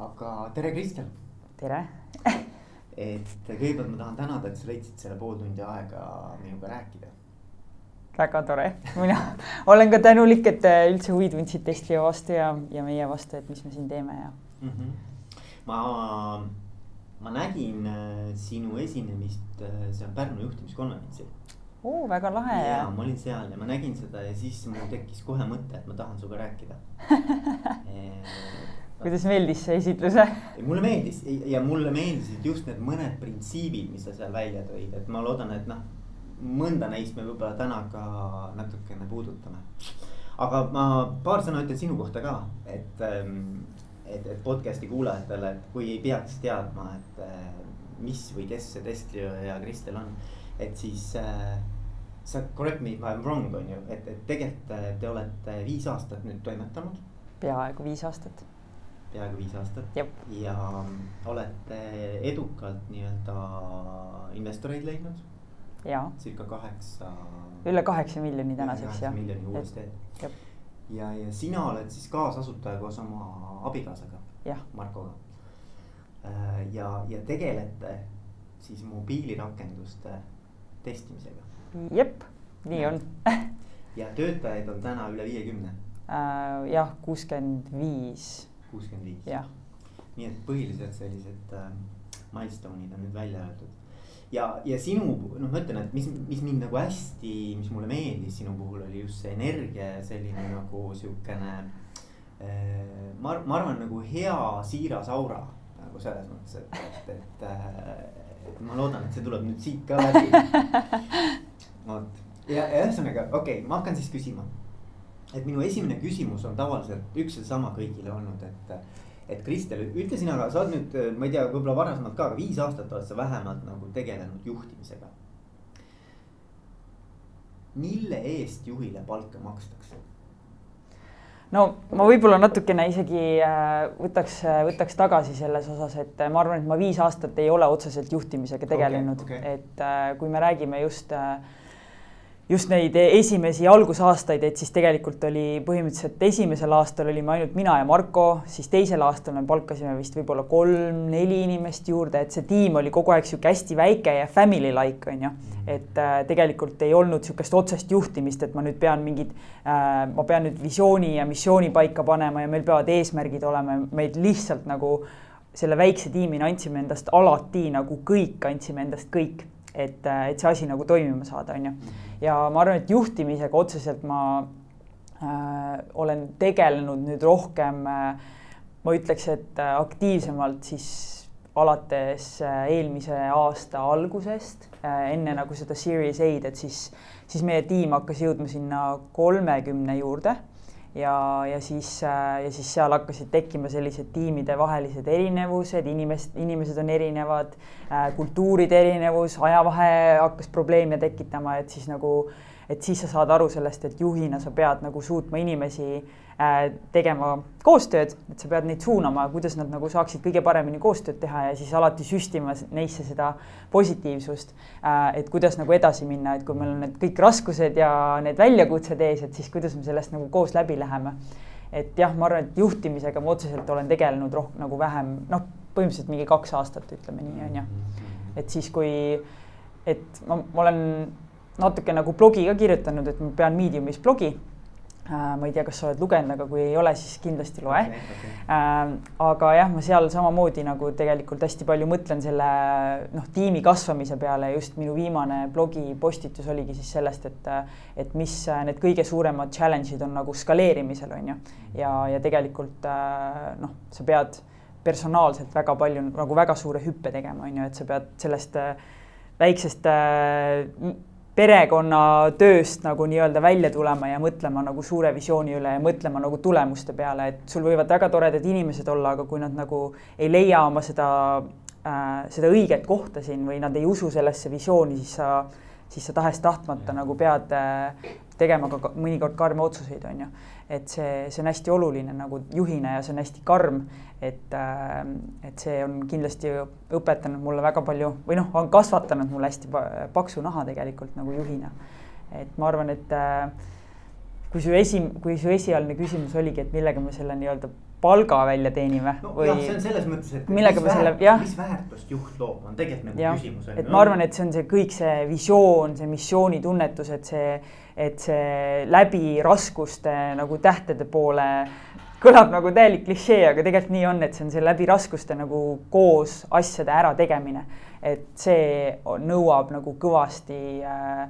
aga tere, Kristel. tere et kõigepealt ma tahan tänada, et sa leidsid selle pool tundi aega minuga rääkida. väga tore, mina olen ka tänulik, et te üldse huvi tundsite Estlio vastu ja, ja meie vastu, et mis me siin teeme ja mm. -hmm. ma, ma nägin äh, sinu esinemist äh, seal Pärnu juhtimiskonverentsil oo, väga lahe. ja ma olin seal ja ma nägin seda ja siis mul tekkis kohe mõte, et ma tahan sinuga rääkida kuidas meeldis see esitlus? mulle meeldis ja mulle meeldisid just need mõned printsiibid, mis sa seal välja tõid, et ma loodan, et noh, mõnda neist me võib-olla täna ka natukene puudutame. aga ma paar sõna ütlen sinu kohta ka, et, ähm, et, et podcast'i kuulajatele, et kui ei peaks teadma, et äh, mis või kes see Testlio ja Kristel on, et siis äh, sa correct me if I m wrong on ju, et, et tegelikult äh, te olete viis aastat nüüd toimetanud. peaaegu viis aastat peaaegu viis aastat. ja olete edukalt nii-öelda investoreid leidnud. circa kaheksa. üle kaheksa miljoni tänaseks jah. miljoni uuesti. ja, ja sina oled siis kaasasutaja koos oma abikaasaga. Markoga. Äh, ja, ja tegelete siis mobiilirakenduste testimisega. jep, nii on ja töötajaid on täna üle viiekümne. Äh, jah, kuuskümmend viis kuuskümmend viis. nii et põhilised sellised äh, milstone'id on nüüd välja öeldud. ja, ja sinu, noh, ma ütlen, et mis, mis mind nagu hästi, mis mulle meeldis sinu puhul oli just see energia ja selline nagu siukene äh,. ma, ma arvan, nagu hea siiras aura nagu selles mõttes, et, et, et äh,, et ma loodan, et see tuleb nüüd siit ka läbi. vot ja, ja ühesõnaga, okei okay,, ma hakkan siis küsima et minu esimene küsimus on tavaliselt üks ja sama kõigile olnud, et. et Kristel, ütle sina ka, sa oled nüüd, ma ei tea, võib-olla varasemalt ka, aga viis aastat oled sa vähemalt nagu tegelenud juhtimisega. mille eest juhile palka makstakse? no ma võib-olla natukene isegi äh, võtaks, võtaks tagasi selles osas, et ma arvan, et ma viis aastat ei ole otseselt juhtimisega tegelenud okay,, okay. et äh, kui me räägime just äh, just neid esimesi algusaastaid, et siis tegelikult oli põhimõtteliselt esimesel aastal olime ainult mina ja Marko, siis teisel aastal me palkasime vist võib-olla kolm-neli inimest juurde, et see tiim oli kogu aeg sihuke hästi väike ja family like on ju. et äh, tegelikult ei olnud sihukest otsest juhtimist, et ma nüüd pean mingid äh,, ma pean nüüd visiooni ja missiooni paika panema ja meil peavad eesmärgid olema, meid lihtsalt nagu selle väikse tiimina andsime endast alati nagu kõik, andsime endast kõik et, äh, et see asi nagu toimima saada, on ju. ja ma arvan, et juhtimisega otseselt ma äh, olen tegelenud nüüd rohkem äh,, ma ütleks, et äh, aktiivsemalt siis alates äh, eelmise aasta algusest äh,, enne nagu seda Series A-d, et siis, siis meie tiim hakkas jõudma sinna kolmekümne juurde ja, ja siis, äh, ja siis seal hakkasid tekkima sellised tiimidevahelised erinevused, inimesed, inimesed on erinevad, äh, kultuuride erinevus, ajavahe hakkas probleeme tekitama, et siis nagu, et siis sa saad aru sellest, et juhina sa pead nagu suutma inimesi Äh, tegema koostööd, et sa pead neid suunama, kuidas nad nagu saaksid kõige paremini koostööd teha ja siis alati süstima neisse seda positiivsust. Äh, et kuidas nagu edasi minna, et kui meil on need kõik raskused ja need väljakutsed ees, et siis kuidas me sellest nagu koos läbi läheme. et jah, ma arvan, et juhtimisega ma otseselt olen tegelenud rohkem nagu vähem, noh, põhimõtteliselt mingi kaks aastat, ütleme nii, on ju. et siis, kui, et ma, ma olen natuke nagu blogi ka kirjutanud, et ma pean Mediumis blogi Äh, ma ei tea, kas sa oled lugenud, aga kui ei ole, siis kindlasti loe okay,. Okay. Äh, aga jah, ma seal samamoodi nagu tegelikult hästi palju mõtlen selle noh, tiimi kasvamise peale, just minu viimane blogipostitus oligi siis sellest, et et mis need kõige suuremad challenge'id on nagu skaleerimisel on ju. ja, ja tegelikult noh, sa pead personaalselt väga palju nagu väga suure hüppe tegema, on ju, et sa pead sellest väiksest perekonnatööst nagu nii-öelda välja tulema ja mõtlema nagu suure visiooni üle ja mõtlema nagu tulemuste peale, et sul võivad väga toredad inimesed olla, aga kui nad nagu ei leia oma seda äh,, seda õiget kohta siin või nad ei usu sellesse visiooni, siis sa, siis sa tahes-tahtmata nagu pead äh, tegema ka mõnikord karme otsuseid, on ju. Et see, see on hästi oluline nagu juhina ja see on hästi karm, et, äh, et see on kindlasti õpetanud mulle väga palju või noh, on kasvatanud mulle hästi paksu naha tegelikult nagu juhina. et ma arvan, et äh, kui su esi, kui su esialgne küsimus oligi, et millega me selle nii-öelda palga välja teenime no, või. see on selles mõttes, et. millega me selle, jah. mis väärtust juht loob, on tegelikult nagu küsimus. et ma arvan, et see on see kõik see visioon, see missioonitunnetus, et see, et see läbi raskuste nagu tähtede poole kõlab nagu täielik klišee, aga tegelikult nii on, et see on see läbi raskuste nagu koos asjade ärategemine. et see nõuab nagu kõvasti äh,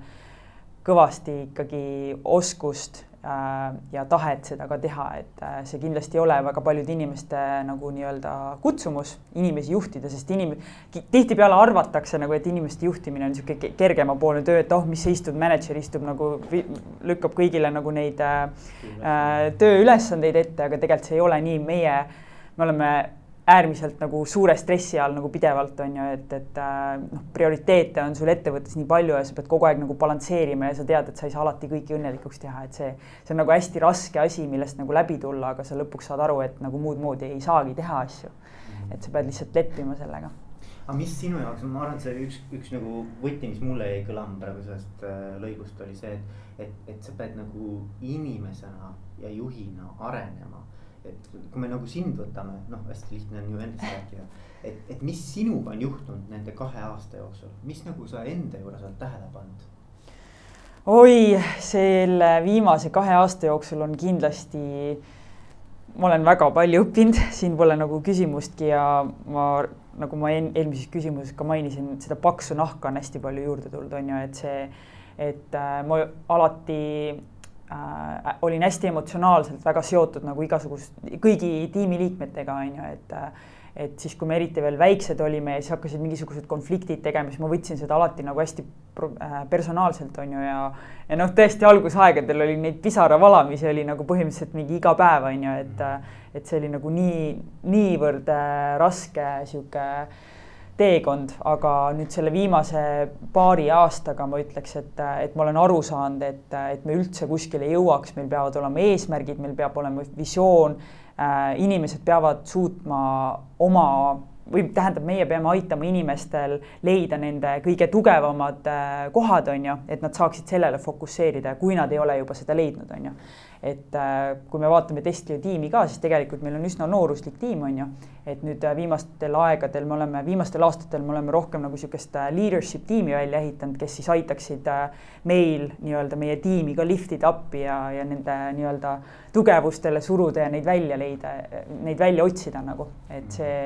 kõvasti ikkagi oskust ja tahet seda ka teha, et äh, see kindlasti ei ole väga paljude inimeste nagu nii-öelda kutsumus inimesi juhtida, sest inim-, tihtipeale arvatakse nagu, et inimeste juhtimine on niisugune kergemapoolne töö, et oh, mis sa istud, mänedžer istub nagu, lükkab kõigile nagu neid äh, äh tööülesandeid ette, aga tegelikult see ei ole nii, meie, me oleme äärmiselt nagu suure stressi all nagu pidevalt on ju, et, et äh, noh, prioriteete on sul ettevõttes nii palju ja sa pead kogu aeg nagu balansseerima ja sa tead, et sa ei saa alati kõiki õnnelikuks teha, et see, see on nagu hästi raske asi, millest nagu läbi tulla, aga sa lõpuks saad aru, et nagu muud moodi ei saagi teha asju. et sa pead lihtsalt leppima sellega. aga mis sinu jaoks, ma arvan, et see üks, üks nagu võti, mis mulle jäi kõlama praegu sellest äh, lõigust oli see, et, et, et sa pead nagu inimesena ja juhina arenema et kui me nagu sind võtame, noh, hästi lihtne on ju endast rääkida. et, et mis sinuga on juhtunud nende kahe aasta jooksul, mis nagu sa enda juures oled tähele pannud? oi, selle viimase kahe aasta jooksul on kindlasti, ma olen väga palju õppinud, siin pole nagu küsimustki ja ma, nagu ma eelmises küsimuses ka mainisin, seda paksu nahka on hästi palju juurde tulnud, on ju, et see, et äh, ma alati äh, olin hästi emotsionaalselt väga seotud nagu igasugust, kõigi tiimiliikmetega, on ju, et et siis, kui me eriti veel väiksed olime ja siis hakkasid mingisugused konfliktid tegema, siis ma võtsin seda alati nagu hästi äh, personaalselt, on ju, ja ja noh, tõesti algusaegadel oli neid pisaravalamisi oli nagu põhimõtteliselt mingi iga päev, on ju, et et see oli nagu nii, niivõrd äh, raske äh, teekond, aga nüüd selle viimase paari aastaga ma ütleks, et, et ma olen aru saanud, et, et me üldse kuskile jõuaks, meil peavad olema eesmärgid, meil peab olema visioon äh,. inimesed peavad suutma oma või tähendab, meie peame aitama inimestel leida nende kõige tugevamad äh, kohad, on ju, et nad saaksid sellele fokusseerida, kui nad ei ole juba seda leidnud, on ju. Et äh, kui me vaatame Testlio tiimi ka, siis tegelikult meil on üsna nooruslik tiim, on ju. et nüüd äh, viimastel aegadel me oleme, viimastel aastatel me oleme rohkem nagu niisugust leadership tiimi välja ehitanud, kes siis aitaksid meil nii-öelda meie tiimi ka liftida appi ja, ja nende nii-öelda tugevustele suruda ja neid välja leida, neid välja otsida nagu, et see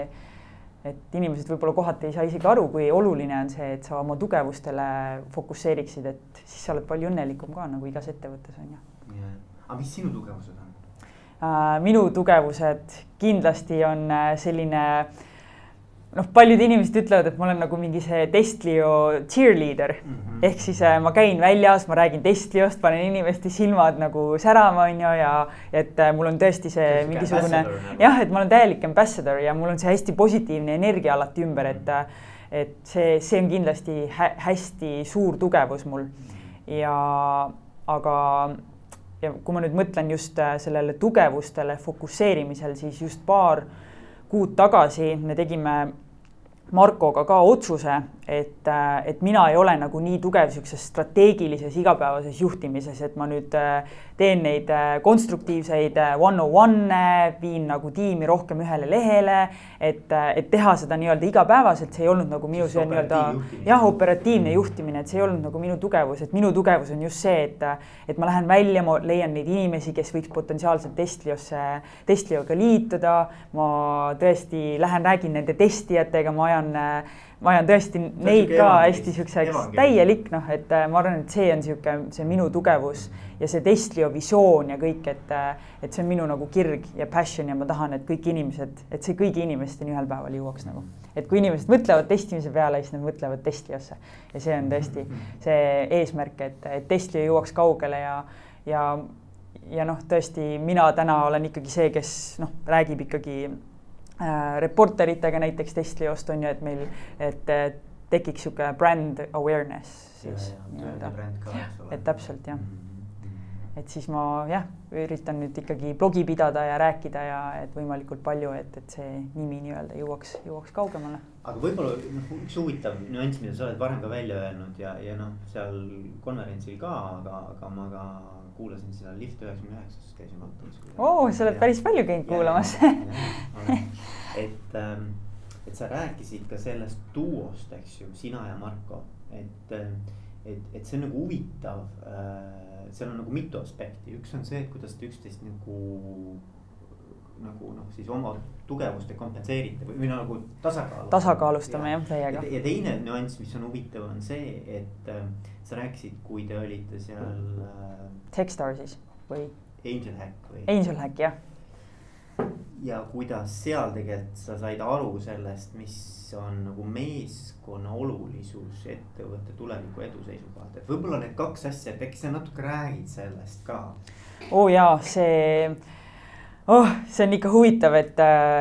et inimesed võib-olla kohati ei saa isegi aru, kui oluline on see, et sa oma tugevustele fokusseeriksid, et siis sa oled palju õnnelikum ka nagu igas ettevõttes on ju. Aga mis sinu tugevused on? Uh, minu tugevused kindlasti on äh, selline noh, paljud inimesed ütlevad, et ma olen nagu mingi see Testlio cheerleader mm. -hmm. ehk siis äh, ma käin väljas, ma räägin Testliost, panen inimeste silmad nagu särama, on ju, ja et äh, mul on tõesti see Tõesti mingisugune nagu. jah, et ma olen täielik ambassador ja mul on see hästi positiivne energia alati ümber, et äh, et see, see on kindlasti hä hästi suur tugevus mul. ja aga ja kui ma nüüd mõtlen just äh, sellele tugevustele fokusseerimisel, siis just paar kuud tagasi me tegime Markoga ka otsuse, et, et mina ei ole nagu nii tugev niisuguses strateegilises igapäevases juhtimises, et ma nüüd äh, teen neid äh, konstruktiivseid äh, one-on-one'e, viin nagu tiimi rohkem ühele lehele, et, et teha seda nii-öelda igapäevaselt, see ei olnud nagu minu see nii-öelda jah, operatiivne mm. juhtimine, et see ei olnud nagu minu tugevus, et minu tugevus on just see, et, et ma lähen välja, ma leian neid inimesi, kes võiks potentsiaalselt Testliosse, Testlioga liituda, ma tõesti lähen räägin nende testijatega, ma ajan äh, ma ajan tõesti neid ka hästi siukseks täielik noh, et äh, ma arvan, et see on sihuke, see minu tugevus ja see Testlio visioon ja kõik, et, äh, et see on minu nagu kirg ja passion ja ma tahan, et kõik inimesed, et see kõigi inimesteni ühel päeval jõuaks nagu. et kui inimesed mõtlevad testimise peale, siis nad mõtlevad Testliosse ja see on tõesti see eesmärk, et, et Testlio jõuaks kaugele ja, ja ja noh, tõesti mina täna olen ikkagi see, kes noh, räägib ikkagi reporteritega näiteks Testliost on ju, et meil, et tekiks niisugune brand awareness siis nii-öelda. et täpselt jah mm. -hmm. et siis ma jah, üritan nüüd ikkagi blogi pidada ja rääkida ja et võimalikult palju, et, et see nimi nii-öelda jõuaks, jõuaks kaugemale. aga võib-olla noh, üks huvitav nüanss, mida sa oled varem ka välja öelnud ja, ja noh, seal konverentsil ka, aga, aga ma ka kuulasin seda Lift üheksakümne üheksas, käisin vaatamas. oo, sa oled päris palju käinud kuulamas. et, ähm, et sa rääkisid ka sellest duost, eks ju, sina ja Marko, et, äh, et, et see on nagu huvitav. Äh, seal on nagu mitu aspekti, üks on see, et kuidas te üksteist nagu nagu noh, siis oma tugevust te kompenseerite või, või nagu tasakaalu. tasakaalustame jah, täiega. ja teine nüanss, mis on huvitav, on see, et äh, sa rääkisid, kui te olite seal äh,. Techstarsis või? Angel Hack või? Angel Hack jah. ja kuidas seal tegelikult sa said aru sellest, mis on nagu meeskonna olulisus ettevõtte tuleviku edu seisukohalt, et võib-olla need kaks asja, et äkki sa natuke räägid sellest ka? oo oh jaa, see oh, see on ikka huvitav, et,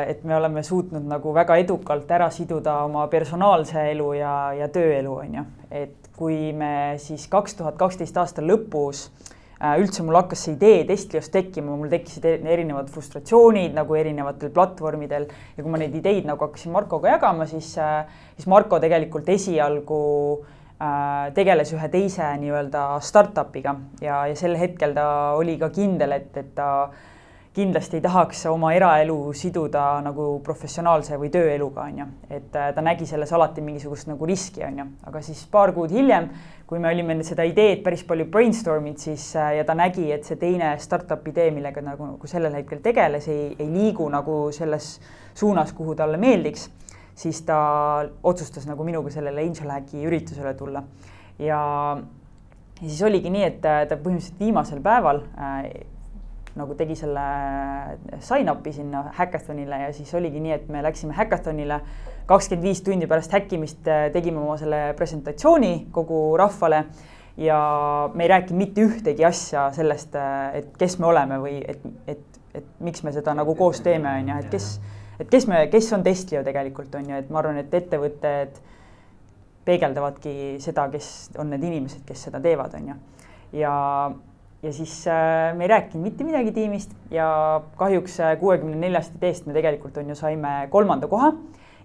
et me oleme suutnud nagu väga edukalt ära siduda oma personaalse elu ja, ja tööelu, on ju. et kui me siis kaks tuhat kaksteist aasta lõpus äh, üldse mul hakkas see idee Testlios tekkima, mul tekkisid erinevad frustratsioonid nagu erinevatel platvormidel ja kui ma neid ideid nagu hakkasin Markoga jagama, siis, äh, siis Marko tegelikult esialgu äh, tegeles ühe teise nii-öelda startup'iga ja, ja sel hetkel ta oli ka kindel, et, et ta kindlasti ei tahaks oma eraelu siduda nagu professionaalse või tööeluga, on ju. et äh, ta nägi selles alati mingisugust nagu riski, on ju, aga siis paar kuud hiljem, kui me olime seda ideed päris palju brainstorm inud, siis äh, ja ta nägi, et see teine startup idee, millega nagu, nagu sellel hetkel tegeles, ei, ei liigu nagu selles suunas, kuhu talle meeldiks, siis ta otsustas nagu minuga sellele Angel Hacki üritusele tulla ja ja siis oligi nii, et äh, ta põhimõtteliselt viimasel päeval äh, nagu tegi selle sign-up'i sinna häkatonile ja siis oligi nii, et me läksime häkatonile kakskümmend viis tundi pärast häkkimist äh, tegime oma selle presentatsiooni kogu rahvale ja me ei rääkinud mitte ühtegi asja sellest, äh, et kes me oleme või et, et, et miks me seda nagu koos teeme, on ju, et kes, et kes me, kes on Testlio tegelikult on ju, et ma arvan, et ettevõtted peegeldavadki seda, kes on need inimesed, kes seda teevad, on ju. ja ja siis äh, me ei rääkinud mitte midagi tiimist ja kahjuks äh, kuuekümne neljast ideest me tegelikult on ju saime kolmanda koha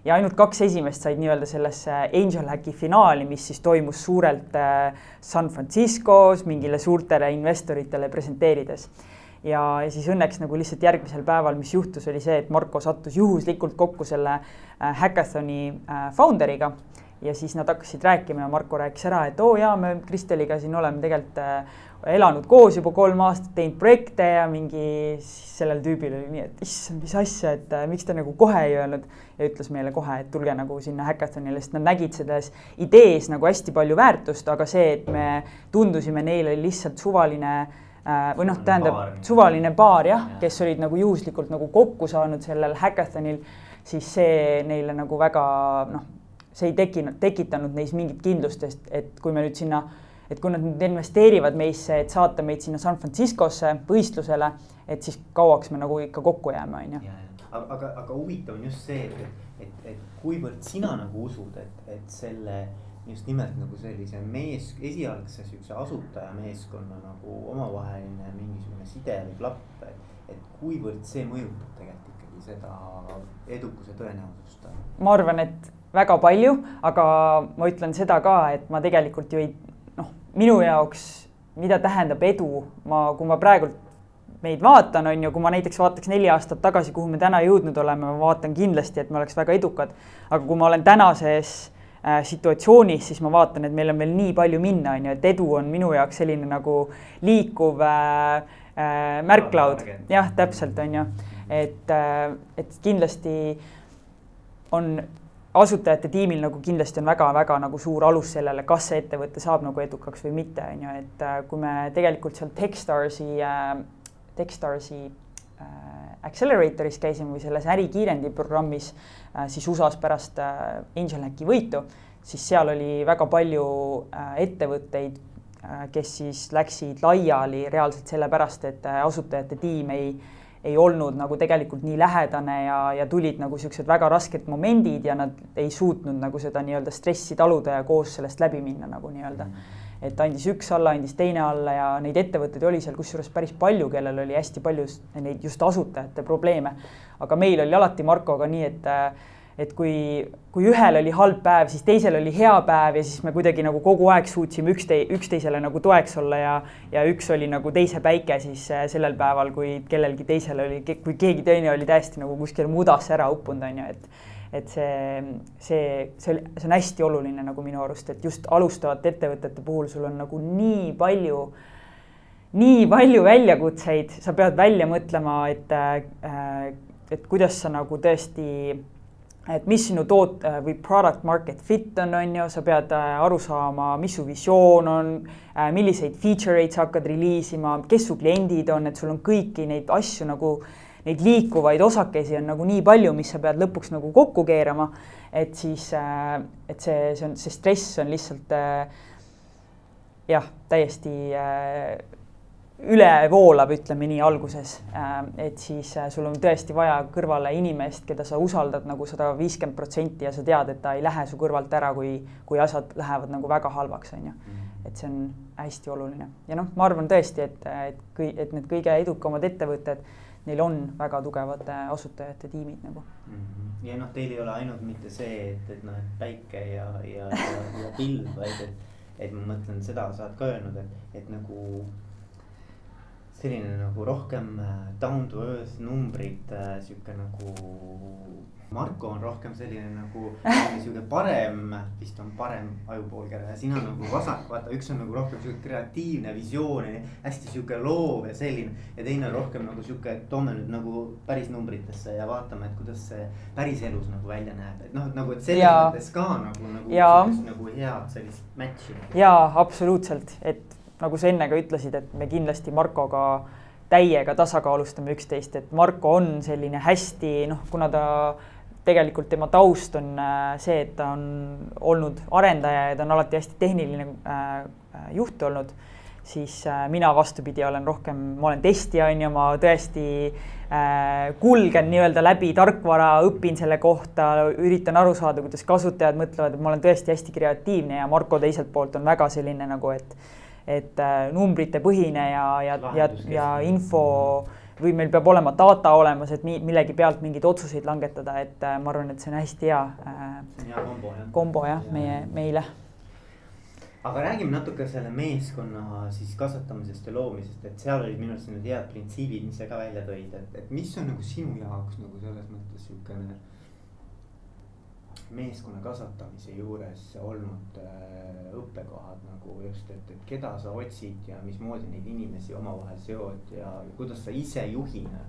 ja ainult kaks esimest said nii-öelda sellesse Angel Hacki finaali, mis siis toimus suurelt äh, San Franciscos mingile suurtele investoritele presenteerides. ja, ja siis õnneks nagu lihtsalt järgmisel päeval, mis juhtus, oli see, et Marko sattus juhuslikult kokku selle Hackathoni äh, founder'iga ja siis nad hakkasid rääkima ja Marko rääkis ära, et oo oh, jaa, me Kristeliga siin oleme tegelikult äh, elanud koos juba kolm aastat, teinud projekte ja mingi, sellel tüübil oli nii, et issand, mis asja, et äh, miks te nagu kohe ei öelnud ja ütles meile kohe, et tulge nagu sinna häkatonile, sest nad nägid selles idees nagu hästi palju väärtust, aga see, et me tundusime neile lihtsalt suvaline äh, või noh, tähendab baar. suvaline baar jah ja., kes olid nagu juhuslikult nagu kokku saanud sellel häkatonil, siis see neile nagu väga noh, see ei tekkinud, tekitanud neis mingit kindlust, sest et kui me nüüd sinna et kui nad nüüd investeerivad meisse, et saata meid sinna San Franciscosse võistlusele, et siis kauaks me nagu ikka kokku jääme, on ju. aga, aga, aga huvitav on just see, et, et, et kuivõrd sina nagu usud, et, et selle just nimelt nagu sellise mees, esialgse siukse asutajameeskonna nagu omavaheline mingisugune side või klapp, et, et kuivõrd see mõjutab tegelikult ikkagi seda edukuse tõenäosust? ma arvan, et väga palju, aga ma ütlen seda ka, et ma tegelikult ju ei minu jaoks, mida tähendab edu, ma, kui ma praegult meid vaatan, on ju, kui ma näiteks vaataks neli aastat tagasi, kuhu me täna jõudnud oleme, ma vaatan kindlasti, et me oleks väga edukad. aga kui ma olen tänases äh, situatsioonis, siis ma vaatan, et meil on veel nii palju minna, on ju, et edu on minu jaoks selline nagu liikuv äh, äh, märklaud. jah, täpselt, on ju. et äh,, et kindlasti on asutajate tiimil nagu kindlasti on väga-väga nagu suur alus sellele, kas see ettevõte saab nagu edukaks või mitte, on ju, et äh, kui me tegelikult seal Techstarsi äh,, Techstarsi äh, Acceleratoris käisime või selles ärikiirendi programmis äh,, siis USA-s pärast äh, Angel Hacki võitu, siis seal oli väga palju äh, ettevõtteid äh,, kes siis läksid laiali reaalselt sellepärast, et äh, asutajate tiim ei äh, ei olnud nagu tegelikult nii lähedane ja, ja tulid nagu niisugused väga rasked momendid ja nad ei suutnud nagu seda nii-öelda stressi taluda ja koos sellest läbi minna nagu nii-öelda. et andis üks alla, andis teine alla ja neid ettevõtteid oli seal kusjuures päris palju, kellel oli hästi palju neid just asutajate probleeme. aga meil oli alati Markoga nii, et et kui, kui ühel oli halb päev, siis teisel oli hea päev ja siis me kuidagi nagu kogu aeg suutsime ükste-, üksteisele nagu toeks olla ja, ja üks oli nagu teise päike siis äh, sellel päeval, kui kellelgi teisel oli, kui keegi teine oli täiesti nagu kuskil mudasse ära uppunud, on ju, et et see, see, see, see on hästi oluline nagu minu arust, et just alustavate ettevõtete puhul sul on nagu nii palju, nii palju väljakutseid, sa pead välja mõtlema, et, äh, et kuidas sa nagu tõesti et mis sinu toot- või product market fit on, on ju, sa pead äh, aru saama, mis su visioon on, äh, milliseid feature eid sa hakkad reliisima, kes su kliendid on, et sul on kõiki neid asju nagu, neid liikuvaid osakesi on nagu nii palju, mis sa pead lõpuks nagu kokku keerama. et siis, äh, et see, see on, see stress on lihtsalt jah, täiesti üle voolab, ütleme nii alguses. Ähm, et siis äh, sul on tõesti vaja kõrvale inimest, keda sa usaldad nagu sada viiskümmend protsenti ja sa tead, et ta ei lähe su kõrvalt ära, kui, kui asjad lähevad nagu väga halvaks, on ju. Mhm. et see on hästi oluline ja noh, ma arvan tõesti, et, et kui, et need kõige edukamad ettevõtted, neil on väga tugevad äh, asutajate tiimid nagu mm. -hmm. ja noh, teil ei ole ainult mitte see, et, et noh, et päike ja, ja, ja, ja pilv, vaid et, et ma mõtlen seda, sa oled ka öelnud, et, et nagu selline nagu rohkem äh, down to earth numbrid, äh, sihuke nagu. Marko on rohkem selline nagu sihuke parem, vist on parem ajupoolkera ja sina nagu vasak, vaata, üks on nagu rohkem sihuke kreatiivne visioon ja hästi sihuke loov ja selline. ja teine on rohkem nagu sihuke, et toome nüüd nagu päris numbritesse ja vaatame, et kuidas see päriselus nagu välja näeb, et noh, et nagu, et selles mõttes ka nagu, nagu, nagu head sellist match'i. jaa, absoluutselt, et nagu sa enne ka ütlesid, et me kindlasti Markoga täiega tasakaalustame üksteist, et Marko on selline hästi noh, kuna ta tegelikult tema taust on äh, see, et ta on olnud arendaja ja ta on alati hästi tehniline äh, äh, juht olnud, siis mina vastupidi olen rohkem, ma olen testija, on ju, ma tõesti kulgen nii-öelda läbi tarkvara, õpin selle kohta, üritan aru saada, kuidas kasutajad mõtlevad, et ma olen tõesti hästi kreatiivne ja Marko teiselt poolt on väga selline nagu, et et äh, numbritepõhine ja, ja, ja, ja info või meil peab olema data olemas, et millegi pealt mingeid otsuseid langetada, et äh, ma arvan, et see on hästi hea. Äh, on hea kombo jah. kombo jah ja., meie, meile. aga räägime natuke selle meeskonna siis kasvatamisest ja loomisest, et seal olid minu arust need head printsiibid, mis sa ka välja tõid, et, et mis on nagu sinu jaoks nagu selles mõttes siukene meeskonna kasvatamise juures olnud äh, õppekohad nagu just, et, et keda sa otsid ja mismoodi neid inimesi omavahel seod ja, ja kuidas sa ise juhina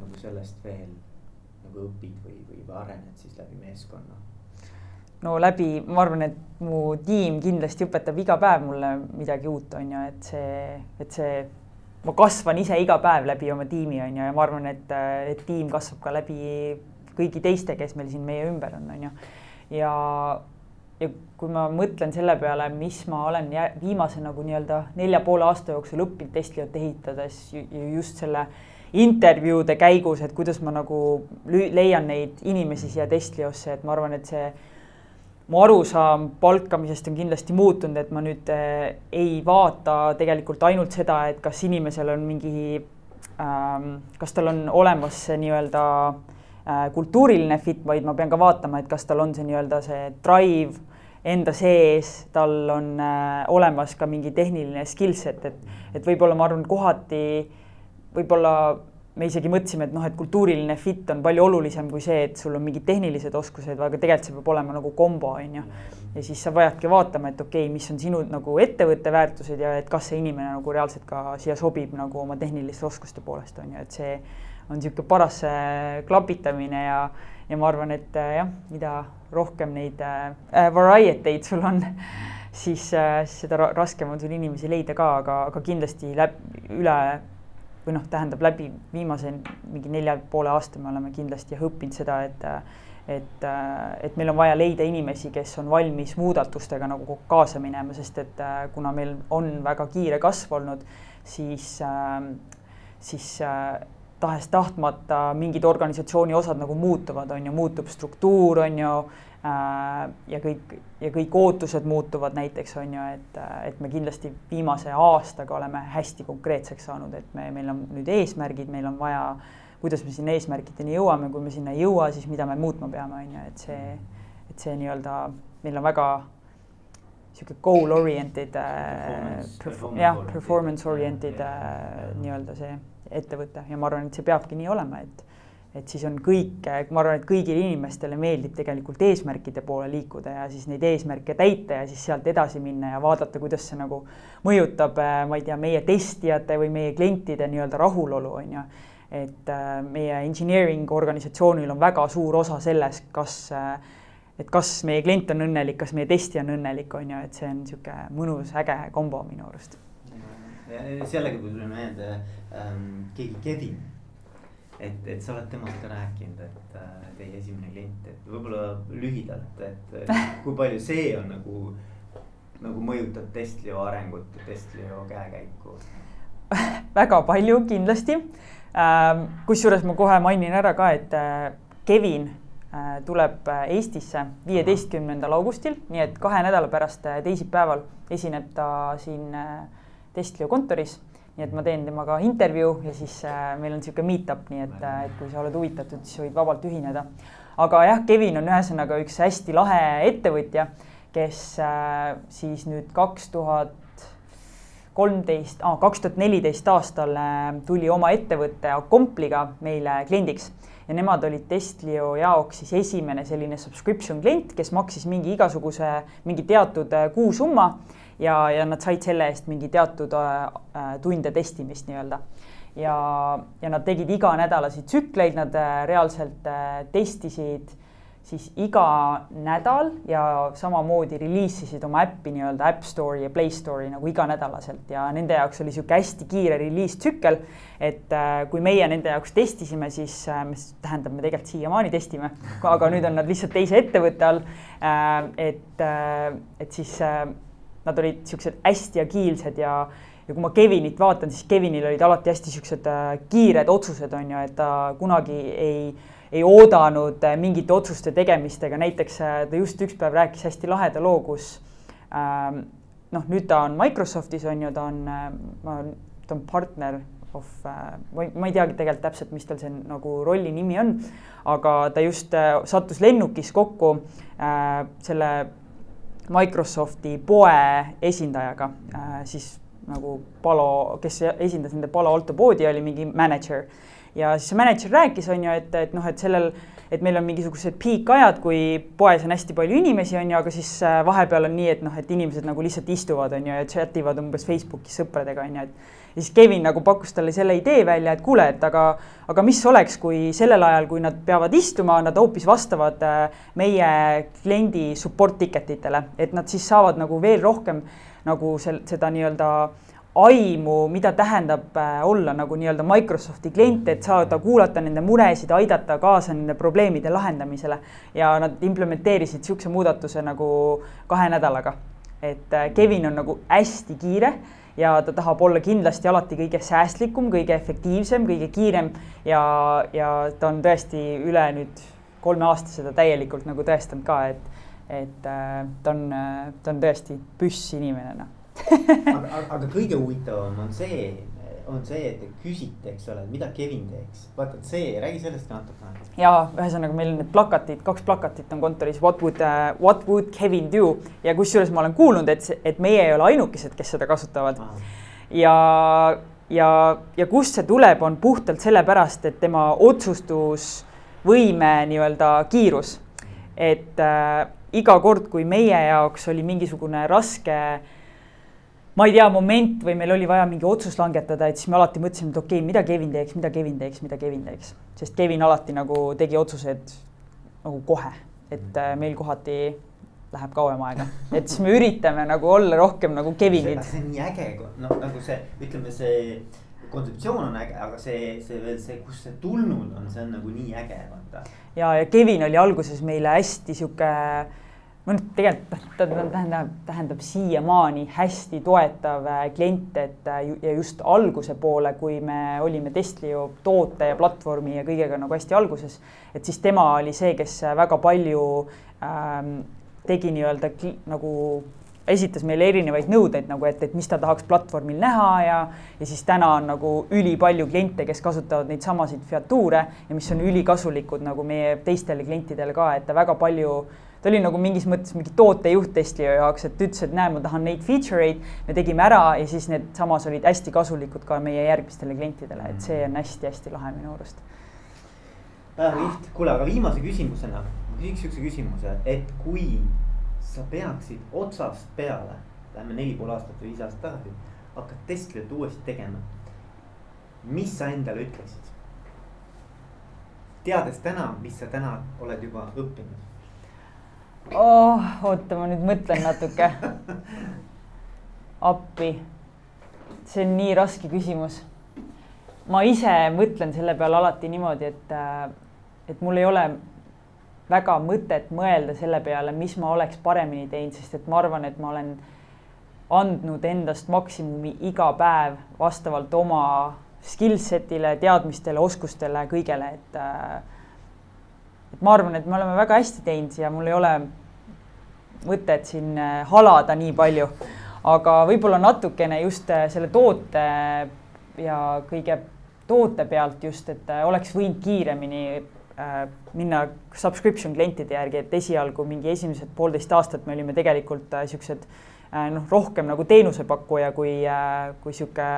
nagu sellest veel nagu õpid või, või arened siis läbi meeskonna? no läbi, ma arvan, et mu tiim kindlasti õpetab iga päev mulle midagi uut, on ju, et see, et see, ma kasvan ise iga päev läbi oma tiimi, on ju, ja ma arvan, et, et tiim kasvab ka läbi kõigi teiste, kes meil siin meie ümber on, on ju. ja, ja kui ma mõtlen selle peale, mis ma olen viimase nagu nii-öelda nelja poole aasta jooksul õppinud Tesliot ehitades just selle intervjuude käigus, et kuidas ma nagu leian neid inimesi siia Tesliosse, et ma arvan, et see mu arusaam palkamisest on kindlasti muutunud, et ma nüüd äh, ei vaata tegelikult ainult seda, et kas inimesel on mingi ähm,, kas tal on olemas see nii-öelda Äh, kultuuriline fit, vaid ma pean ka vaatama, et kas tal on see nii-öelda see drive enda sees, tal on äh, olemas ka mingi tehniline skill set, et, et võib-olla ma arvan, kohati võib-olla me isegi mõtlesime, et noh, et kultuuriline fit on palju olulisem kui see, et sul on mingid tehnilised oskused, aga tegelikult see peab olema nagu kombo, on ju. ja siis sa vajadki vaatama, et okei okay,, mis on sinu nagu ettevõtte väärtused ja et kas see inimene nagu reaalselt ka siia sobib nagu oma tehniliste oskuste poolest, on ju, et see on niisugune paras klapitamine ja, ja ma arvan, et äh, jah, mida rohkem neid äh, variety eid sul on, siis äh, seda raskem on sul inimesi leida ka, aga, aga kindlasti läbi, üle või noh, tähendab läbi viimase mingi nelja poole aasta me oleme kindlasti õppinud seda, et et, et meil on vaja leida inimesi, kes on valmis muudatustega nagu kaasa minema, sest et kuna meil on väga kiire kasv olnud, siis, siis tahes-tahtmata mingid organisatsiooni osad nagu muutuvad, on ju, muutub struktuur, on ju äh,, ja kõik, ja kõik ootused muutuvad näiteks, on ju, et, et me kindlasti viimase aastaga oleme hästi konkreetseks saanud, et me, meil on nüüd eesmärgid, meil on vaja kuidas me sinna eesmärkideni jõuame, kui me sinna ei jõua, siis mida me muutma peame, on ju, et see, et see nii-öelda, meil on väga sihuke goal oriented, jah, performance oriented nii-öelda see ettevõte ja ma arvan, et see peabki nii olema, et et siis on kõik, ma arvan, et kõigile inimestele meeldib tegelikult eesmärkide poole liikuda ja siis neid eesmärke täita ja siis sealt edasi minna ja vaadata, kuidas see nagu mõjutab, ma ei tea, meie testijate või meie klientide nii-öelda rahulolu, on ju. et äh, meie engineering organisatsioonil on väga suur osa selles, kas et kas meie klient on õnnelik, kas meie testija on õnnelik, on ju, et see on niisugune mõnus, äge kombo minu arust. sellega tuli meelde ähm, keegi Kevin. Et, et sa oled temast ka rääkinud, et äh, teie esimene klient, et võib-olla lühidalt, et kui palju see on nagu, nagu mõjutab Testlio arengut, Testlio käekäiku? Väga palju kindlasti. Ähm,. kusjuures ma kohe mainin ära ka, et äh, Kevin äh, tuleb äh, Eestisse viieteistkümnendal augustil, nii et kahe nädala pärast äh, teisipäeval esineb ta siin Testlio kontoris nii et ma teen temaga intervjuu ja siis äh, meil on niisugune meet-up, nii et, äh, et kui sa oled huvitatud, siis võid vabalt ühineda. aga jah, Kevin on ühesõnaga üks hästi lahe ettevõtja, kes äh, siis nüüd kaks tuhat kolmteist, kaks tuhat neliteist aastal tuli oma ettevõtte Accompliga meile kliendiks ja nemad olid Testlio jaoks siis esimene selline subscription klient, kes maksis mingi igasuguse, mingi teatud kuusumma ja, ja nad said selle eest mingi teatud äh, äh, tunde testimist nii-öelda. ja, ja nad tegid iganädalasi tsükleid, nad äh, reaalselt äh, testisid siis iga nädal ja samamoodi reliisisid oma äppi nii-öelda App Store'i ja Play Store'i nagu iganädalaselt ja nende jaoks oli niisugune hästi kiire reliistsükkel. et äh, kui meie nende jaoks testisime, siis äh,, mis tähendab, me tegelikult siiamaani testime, aga nüüd on nad lihtsalt teise ettevõtte all äh,. et äh,, et siis äh, nad olid siuksed hästi agiilsed ja, ja kui ma Kevinit vaatan, siis Kevinil olid alati hästi siuksed äh, kiired otsused, on ju, et ta kunagi ei, ei oodanud äh, mingite otsuste tegemist, ega näiteks äh, ta just üks päev rääkis hästi laheda loo, kus ähm, noh, nüüd ta on Microsoftis on ju, ta on, ta on partner of, ma ei, ma ei teagi tegelikult täpselt, mis tal see nagu rolli nimi on, aga ta just sattus lennukis kokku äh, selle Microsofti poe esindajaga äh,, siis nagu Palo, kes esindas nende Palo Alto poodi, oli mingi mänedžer. ja siis see mänedžer rääkis, on ju, et, et noh, et sellel, et meil on mingisugused piikajad, kui poes on hästi palju inimesi, on ju, aga siis äh, vahepeal on nii, et noh, et inimesed nagu lihtsalt istuvad, on ju, ja chat ivad umbes Facebookis sõpradega, on ju, et ja siis Kevin nagu pakkus talle selle idee välja, et kuule, et aga, aga mis oleks, kui sellel ajal, kui nad peavad istuma, nad hoopis vastavad äh, meie kliendi support ticket itele, et nad siis saavad nagu veel rohkem nagu sel-, seda nii-öelda aimu, mida tähendab äh, olla nagu nii-öelda Microsofti klient, et saada kuulata nende muresid, aidata kaasa nende probleemide lahendamisele. ja nad implementeerisid niisuguse muudatuse nagu kahe nädalaga. et äh, Kevin on nagu hästi kiire ja ta tahab olla kindlasti alati kõige säästlikum, kõige efektiivsem, kõige kiirem ja, ja ta on tõesti üle nüüd kolme aasta seda täielikult nagu tõestanud ka, et, et äh, ta on, ta on tõesti püss inimene, noh. Aga, aga kõige huvitavam on see, on see, et te küsite, eks ole, mida Kevin teeks. vaata, see, räägi sellest ka natukene. ja ühesõnaga meil need plakatid, kaks plakatit on kontoris, what would uh,, what would Kevin do ja kusjuures ma olen kuulnud, et, et meie ei ole ainukesed, kes seda kasutavad. ja, ja, ja kust see tuleb, on puhtalt sellepärast, et tema otsustusvõime nii-öelda kiirus. et äh, iga kord, kui meie jaoks oli mingisugune raske äh, ma ei tea, moment või meil oli vaja mingi otsus langetada, et siis me alati mõtlesime, et okei okay,, mida Kevin teeks, mida Kevin teeks, mida Kevin teeks. sest Kevin alati nagu tegi otsused nagu kohe, et äh, meil kohati läheb kauem aega, et siis me üritame nagu olla rohkem nagu Kevinid. see on nii äge, noh nagu see, ütleme, see kontseptsioon on äge, aga see, see veel see, kust see tulnud on, see on nagu nii äge, vaata. ja, ja Kevin oli alguses meile hästi sihuke ma nüüd tegelikult ta tähendab, tähendab siiamaani hästi toetav äh, klient, et äh, ja just alguse poole, kui me olime Testlio toote ja platvormi ja kõigega nagu hästi alguses, et siis tema oli see, kes väga palju ähm, tegi nii-öelda nagu esitas meile erinevaid nõudeid nagu, et, et mis ta tahaks platvormil näha ja, ja siis täna on nagu ülipalju kliente, kes kasutavad neid samasid featuure ja mis on ülikasulikud nagu meie teistele klientidele ka, et ta väga palju ta oli nagu mingis mõttes mingi tootejuht testija jaoks, et ütles, et näe, ma tahan neid feature eid, me tegime ära ja siis need samas olid hästi kasulikud ka meie järgmistele klientidele, et see on hästi-hästi lahe minu arust. väga kihvt, kuule, aga viimase küsimusena küsiks siukse küsimuse, et kui sa peaksid otsast peale, lähme neli pool aastat või viis aastat tagasi, hakkad Teslat uuesti tegema. mis sa endale ütleksid? teades täna, mis sa täna oled juba õppinud oh,. oota, ma nüüd mõtlen natuke. appi. see on nii raske küsimus. ma ise mõtlen selle peale alati niimoodi, et, äh, et mul ei ole väga mõtet mõelda selle peale, mis ma oleks paremini teinud, sest et ma arvan, et ma olen andnud endast maksimumi iga päev vastavalt oma skill set'ile, teadmistele, oskustele, kõigele, et äh, et ma arvan, et me oleme väga hästi teinud ja mul ei ole mõtet siin äh, halada nii palju, aga võib-olla natukene just äh, selle toote ja kõige toote pealt just, et äh, oleks võinud kiiremini minna subscription klientide järgi, et esialgu mingi esimesed poolteist aastat me olime tegelikult siuksed noh, rohkem nagu teenusepakkuja kui, kui sihuke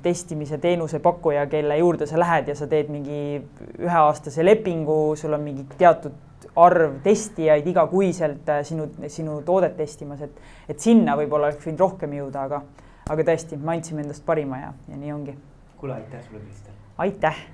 testimise teenusepakkuja, kelle juurde sa lähed ja sa teed mingi üheaastase lepingu, sul on mingi teatud arv testijaid igakuiselt äh, sinu, sinu toodet testimas, et, et sinna võib-olla oleks võinud rohkem jõuda, aga, aga tõesti, me andsime endast parima ja, ja nii ongi. kuule, aitäh sulle, Kristel. aitäh